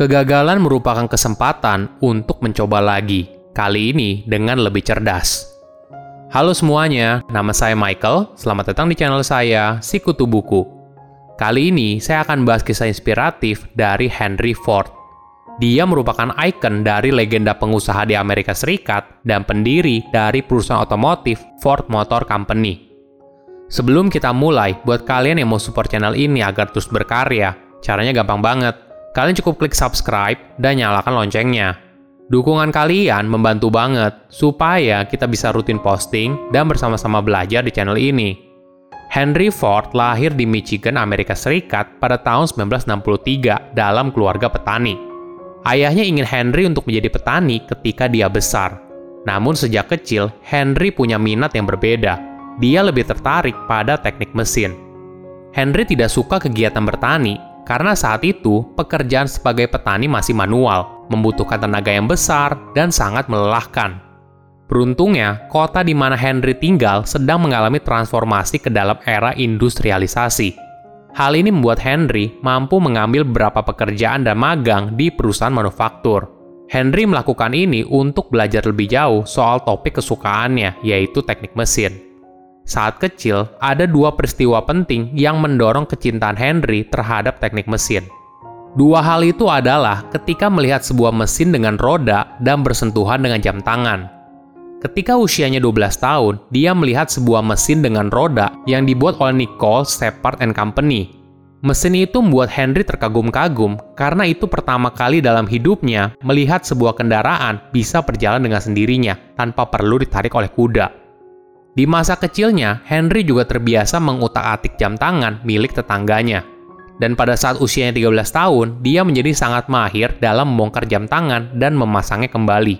Kegagalan merupakan kesempatan untuk mencoba lagi, kali ini dengan lebih cerdas. Halo semuanya, nama saya Michael. Selamat datang di channel saya, Sikutu Buku. Kali ini saya akan bahas kisah inspiratif dari Henry Ford. Dia merupakan ikon dari legenda pengusaha di Amerika Serikat dan pendiri dari perusahaan otomotif Ford Motor Company. Sebelum kita mulai, buat kalian yang mau support channel ini agar terus berkarya, caranya gampang banget Kalian cukup klik subscribe dan nyalakan loncengnya. Dukungan kalian membantu banget supaya kita bisa rutin posting dan bersama-sama belajar di channel ini. Henry Ford lahir di Michigan, Amerika Serikat pada tahun 1963 dalam keluarga petani. Ayahnya ingin Henry untuk menjadi petani ketika dia besar. Namun sejak kecil, Henry punya minat yang berbeda. Dia lebih tertarik pada teknik mesin. Henry tidak suka kegiatan bertani karena saat itu pekerjaan sebagai petani masih manual, membutuhkan tenaga yang besar dan sangat melelahkan. Beruntungnya, kota di mana Henry tinggal sedang mengalami transformasi ke dalam era industrialisasi. Hal ini membuat Henry mampu mengambil beberapa pekerjaan dan magang di perusahaan manufaktur. Henry melakukan ini untuk belajar lebih jauh soal topik kesukaannya, yaitu teknik mesin. Saat kecil, ada dua peristiwa penting yang mendorong kecintaan Henry terhadap teknik mesin. Dua hal itu adalah ketika melihat sebuah mesin dengan roda dan bersentuhan dengan jam tangan. Ketika usianya 12 tahun, dia melihat sebuah mesin dengan roda yang dibuat oleh Nicole Shepard and Company. Mesin itu membuat Henry terkagum-kagum karena itu pertama kali dalam hidupnya melihat sebuah kendaraan bisa berjalan dengan sendirinya tanpa perlu ditarik oleh kuda. Di masa kecilnya, Henry juga terbiasa mengutak-atik jam tangan milik tetangganya. Dan pada saat usianya 13 tahun, dia menjadi sangat mahir dalam membongkar jam tangan dan memasangnya kembali.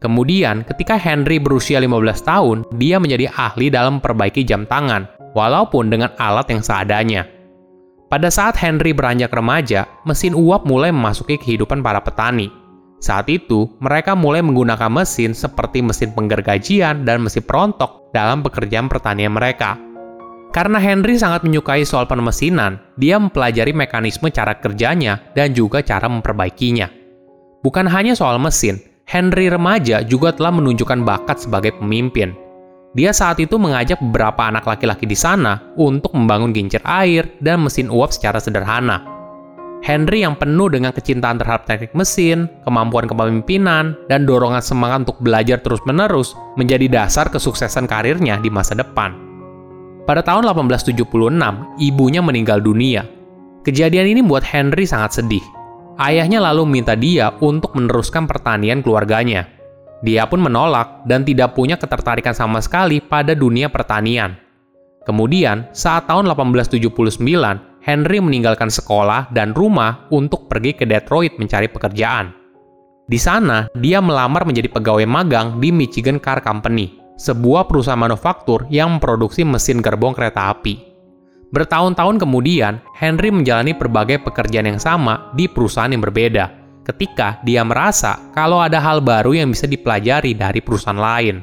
Kemudian, ketika Henry berusia 15 tahun, dia menjadi ahli dalam memperbaiki jam tangan, walaupun dengan alat yang seadanya. Pada saat Henry beranjak remaja, mesin uap mulai memasuki kehidupan para petani, saat itu, mereka mulai menggunakan mesin seperti mesin penggergajian dan mesin perontok dalam pekerjaan pertanian mereka. Karena Henry sangat menyukai soal permesinan, dia mempelajari mekanisme cara kerjanya dan juga cara memperbaikinya. Bukan hanya soal mesin, Henry remaja juga telah menunjukkan bakat sebagai pemimpin. Dia saat itu mengajak beberapa anak laki-laki di sana untuk membangun gincir air dan mesin uap secara sederhana. Henry yang penuh dengan kecintaan terhadap teknik mesin, kemampuan kepemimpinan, dan dorongan semangat untuk belajar terus-menerus menjadi dasar kesuksesan karirnya di masa depan. Pada tahun 1876, ibunya meninggal dunia. Kejadian ini membuat Henry sangat sedih. Ayahnya lalu meminta dia untuk meneruskan pertanian keluarganya. Dia pun menolak dan tidak punya ketertarikan sama sekali pada dunia pertanian. Kemudian, saat tahun 1879, Henry meninggalkan sekolah dan rumah untuk pergi ke Detroit mencari pekerjaan. Di sana, dia melamar menjadi pegawai magang di Michigan Car Company, sebuah perusahaan manufaktur yang memproduksi mesin gerbong kereta api. Bertahun-tahun kemudian, Henry menjalani berbagai pekerjaan yang sama di perusahaan yang berbeda, ketika dia merasa kalau ada hal baru yang bisa dipelajari dari perusahaan lain.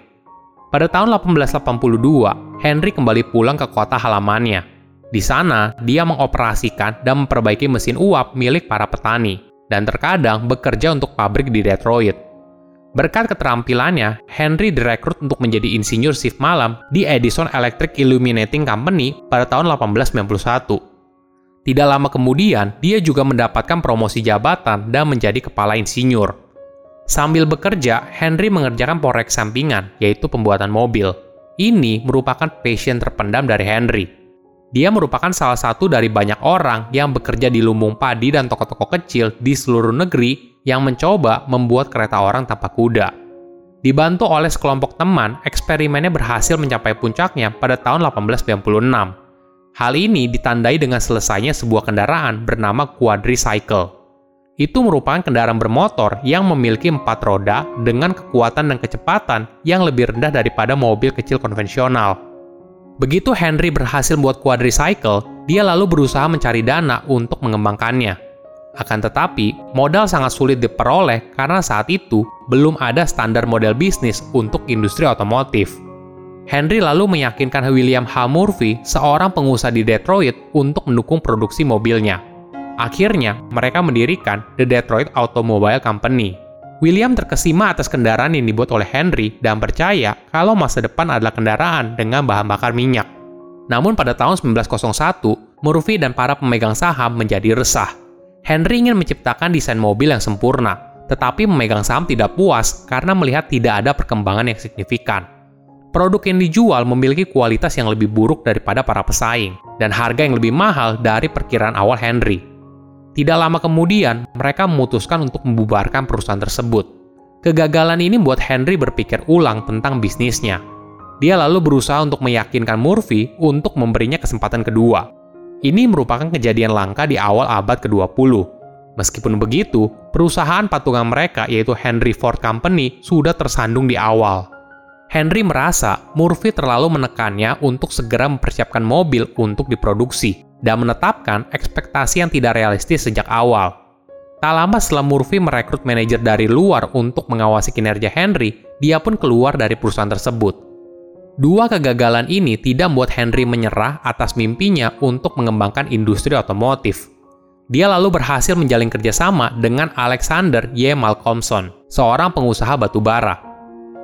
Pada tahun 1882, Henry kembali pulang ke kota halamannya di sana, dia mengoperasikan dan memperbaiki mesin uap milik para petani, dan terkadang bekerja untuk pabrik di Detroit. Berkat keterampilannya, Henry direkrut untuk menjadi insinyur shift malam di Edison Electric Illuminating Company pada tahun 1891. Tidak lama kemudian, dia juga mendapatkan promosi jabatan dan menjadi kepala insinyur. Sambil bekerja, Henry mengerjakan proyek sampingan, yaitu pembuatan mobil. Ini merupakan passion terpendam dari Henry, dia merupakan salah satu dari banyak orang yang bekerja di lumbung padi dan toko-toko kecil di seluruh negeri yang mencoba membuat kereta orang tanpa kuda. Dibantu oleh sekelompok teman, eksperimennya berhasil mencapai puncaknya pada tahun 1896. Hal ini ditandai dengan selesainya sebuah kendaraan bernama quadricycle. Itu merupakan kendaraan bermotor yang memiliki empat roda dengan kekuatan dan kecepatan yang lebih rendah daripada mobil kecil konvensional. Begitu Henry berhasil membuat quadricycle, dia lalu berusaha mencari dana untuk mengembangkannya. Akan tetapi, modal sangat sulit diperoleh karena saat itu belum ada standar model bisnis untuk industri otomotif. Henry lalu meyakinkan William H. Murphy, seorang pengusaha di Detroit, untuk mendukung produksi mobilnya. Akhirnya, mereka mendirikan The Detroit Automobile Company. William terkesima atas kendaraan yang dibuat oleh Henry dan percaya kalau masa depan adalah kendaraan dengan bahan bakar minyak. Namun pada tahun 1901, Murphy dan para pemegang saham menjadi resah. Henry ingin menciptakan desain mobil yang sempurna, tetapi memegang saham tidak puas karena melihat tidak ada perkembangan yang signifikan. Produk yang dijual memiliki kualitas yang lebih buruk daripada para pesaing, dan harga yang lebih mahal dari perkiraan awal Henry. Tidak lama kemudian, mereka memutuskan untuk membubarkan perusahaan tersebut. Kegagalan ini membuat Henry berpikir ulang tentang bisnisnya. Dia lalu berusaha untuk meyakinkan Murphy untuk memberinya kesempatan kedua. Ini merupakan kejadian langka di awal abad ke-20. Meskipun begitu, perusahaan patungan mereka yaitu Henry Ford Company sudah tersandung di awal. Henry merasa Murphy terlalu menekannya untuk segera mempersiapkan mobil untuk diproduksi, dan menetapkan ekspektasi yang tidak realistis sejak awal. Tak lama setelah Murphy merekrut manajer dari luar untuk mengawasi kinerja Henry, dia pun keluar dari perusahaan tersebut. Dua kegagalan ini tidak membuat Henry menyerah atas mimpinya untuk mengembangkan industri otomotif. Dia lalu berhasil menjalin kerjasama dengan Alexander Y. Malcolmson, seorang pengusaha batu bara.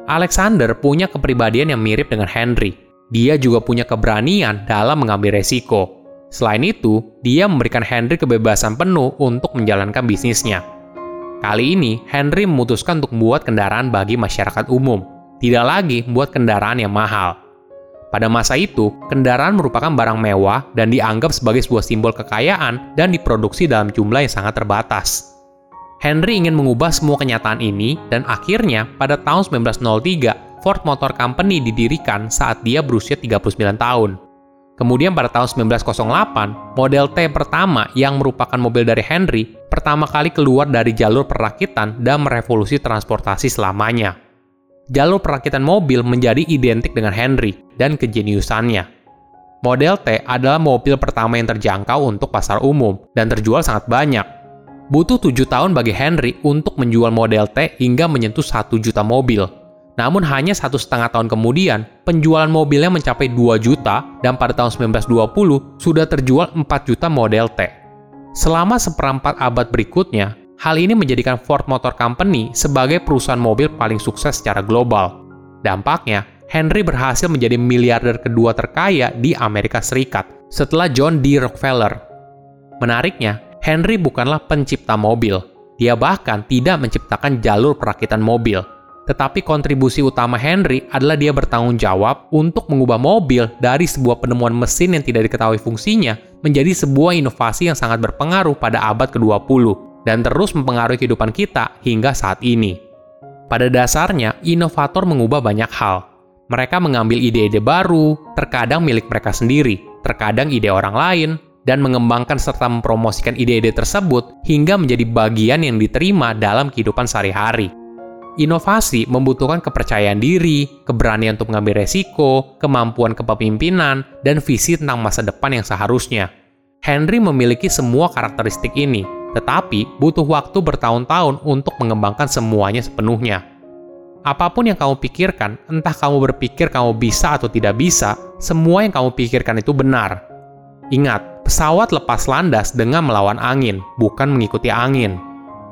Alexander punya kepribadian yang mirip dengan Henry. Dia juga punya keberanian dalam mengambil resiko. Selain itu, dia memberikan Henry kebebasan penuh untuk menjalankan bisnisnya. Kali ini, Henry memutuskan untuk membuat kendaraan bagi masyarakat umum, tidak lagi membuat kendaraan yang mahal. Pada masa itu, kendaraan merupakan barang mewah dan dianggap sebagai sebuah simbol kekayaan dan diproduksi dalam jumlah yang sangat terbatas. Henry ingin mengubah semua kenyataan ini dan akhirnya pada tahun 1903, Ford Motor Company didirikan saat dia berusia 39 tahun. Kemudian pada tahun 1908, model T pertama yang merupakan mobil dari Henry pertama kali keluar dari jalur perakitan dan merevolusi transportasi selamanya. Jalur perakitan mobil menjadi identik dengan Henry dan kejeniusannya. Model T adalah mobil pertama yang terjangkau untuk pasar umum dan terjual sangat banyak. Butuh tujuh tahun bagi Henry untuk menjual model T hingga menyentuh satu juta mobil, namun hanya satu setengah tahun kemudian, penjualan mobilnya mencapai 2 juta dan pada tahun 1920 sudah terjual 4 juta model T. Selama seperempat abad berikutnya, hal ini menjadikan Ford Motor Company sebagai perusahaan mobil paling sukses secara global. Dampaknya, Henry berhasil menjadi miliarder kedua terkaya di Amerika Serikat setelah John D. Rockefeller. Menariknya, Henry bukanlah pencipta mobil. Dia bahkan tidak menciptakan jalur perakitan mobil – tetapi kontribusi utama Henry adalah dia bertanggung jawab untuk mengubah mobil dari sebuah penemuan mesin yang tidak diketahui fungsinya menjadi sebuah inovasi yang sangat berpengaruh pada abad ke-20 dan terus mempengaruhi kehidupan kita hingga saat ini. Pada dasarnya, inovator mengubah banyak hal. Mereka mengambil ide-ide baru, terkadang milik mereka sendiri, terkadang ide orang lain, dan mengembangkan serta mempromosikan ide-ide tersebut hingga menjadi bagian yang diterima dalam kehidupan sehari-hari. Inovasi membutuhkan kepercayaan diri, keberanian untuk mengambil resiko, kemampuan kepemimpinan, dan visi tentang masa depan yang seharusnya. Henry memiliki semua karakteristik ini, tetapi butuh waktu bertahun-tahun untuk mengembangkan semuanya sepenuhnya. Apa pun yang kamu pikirkan, entah kamu berpikir kamu bisa atau tidak bisa, semua yang kamu pikirkan itu benar. Ingat, pesawat lepas landas dengan melawan angin, bukan mengikuti angin.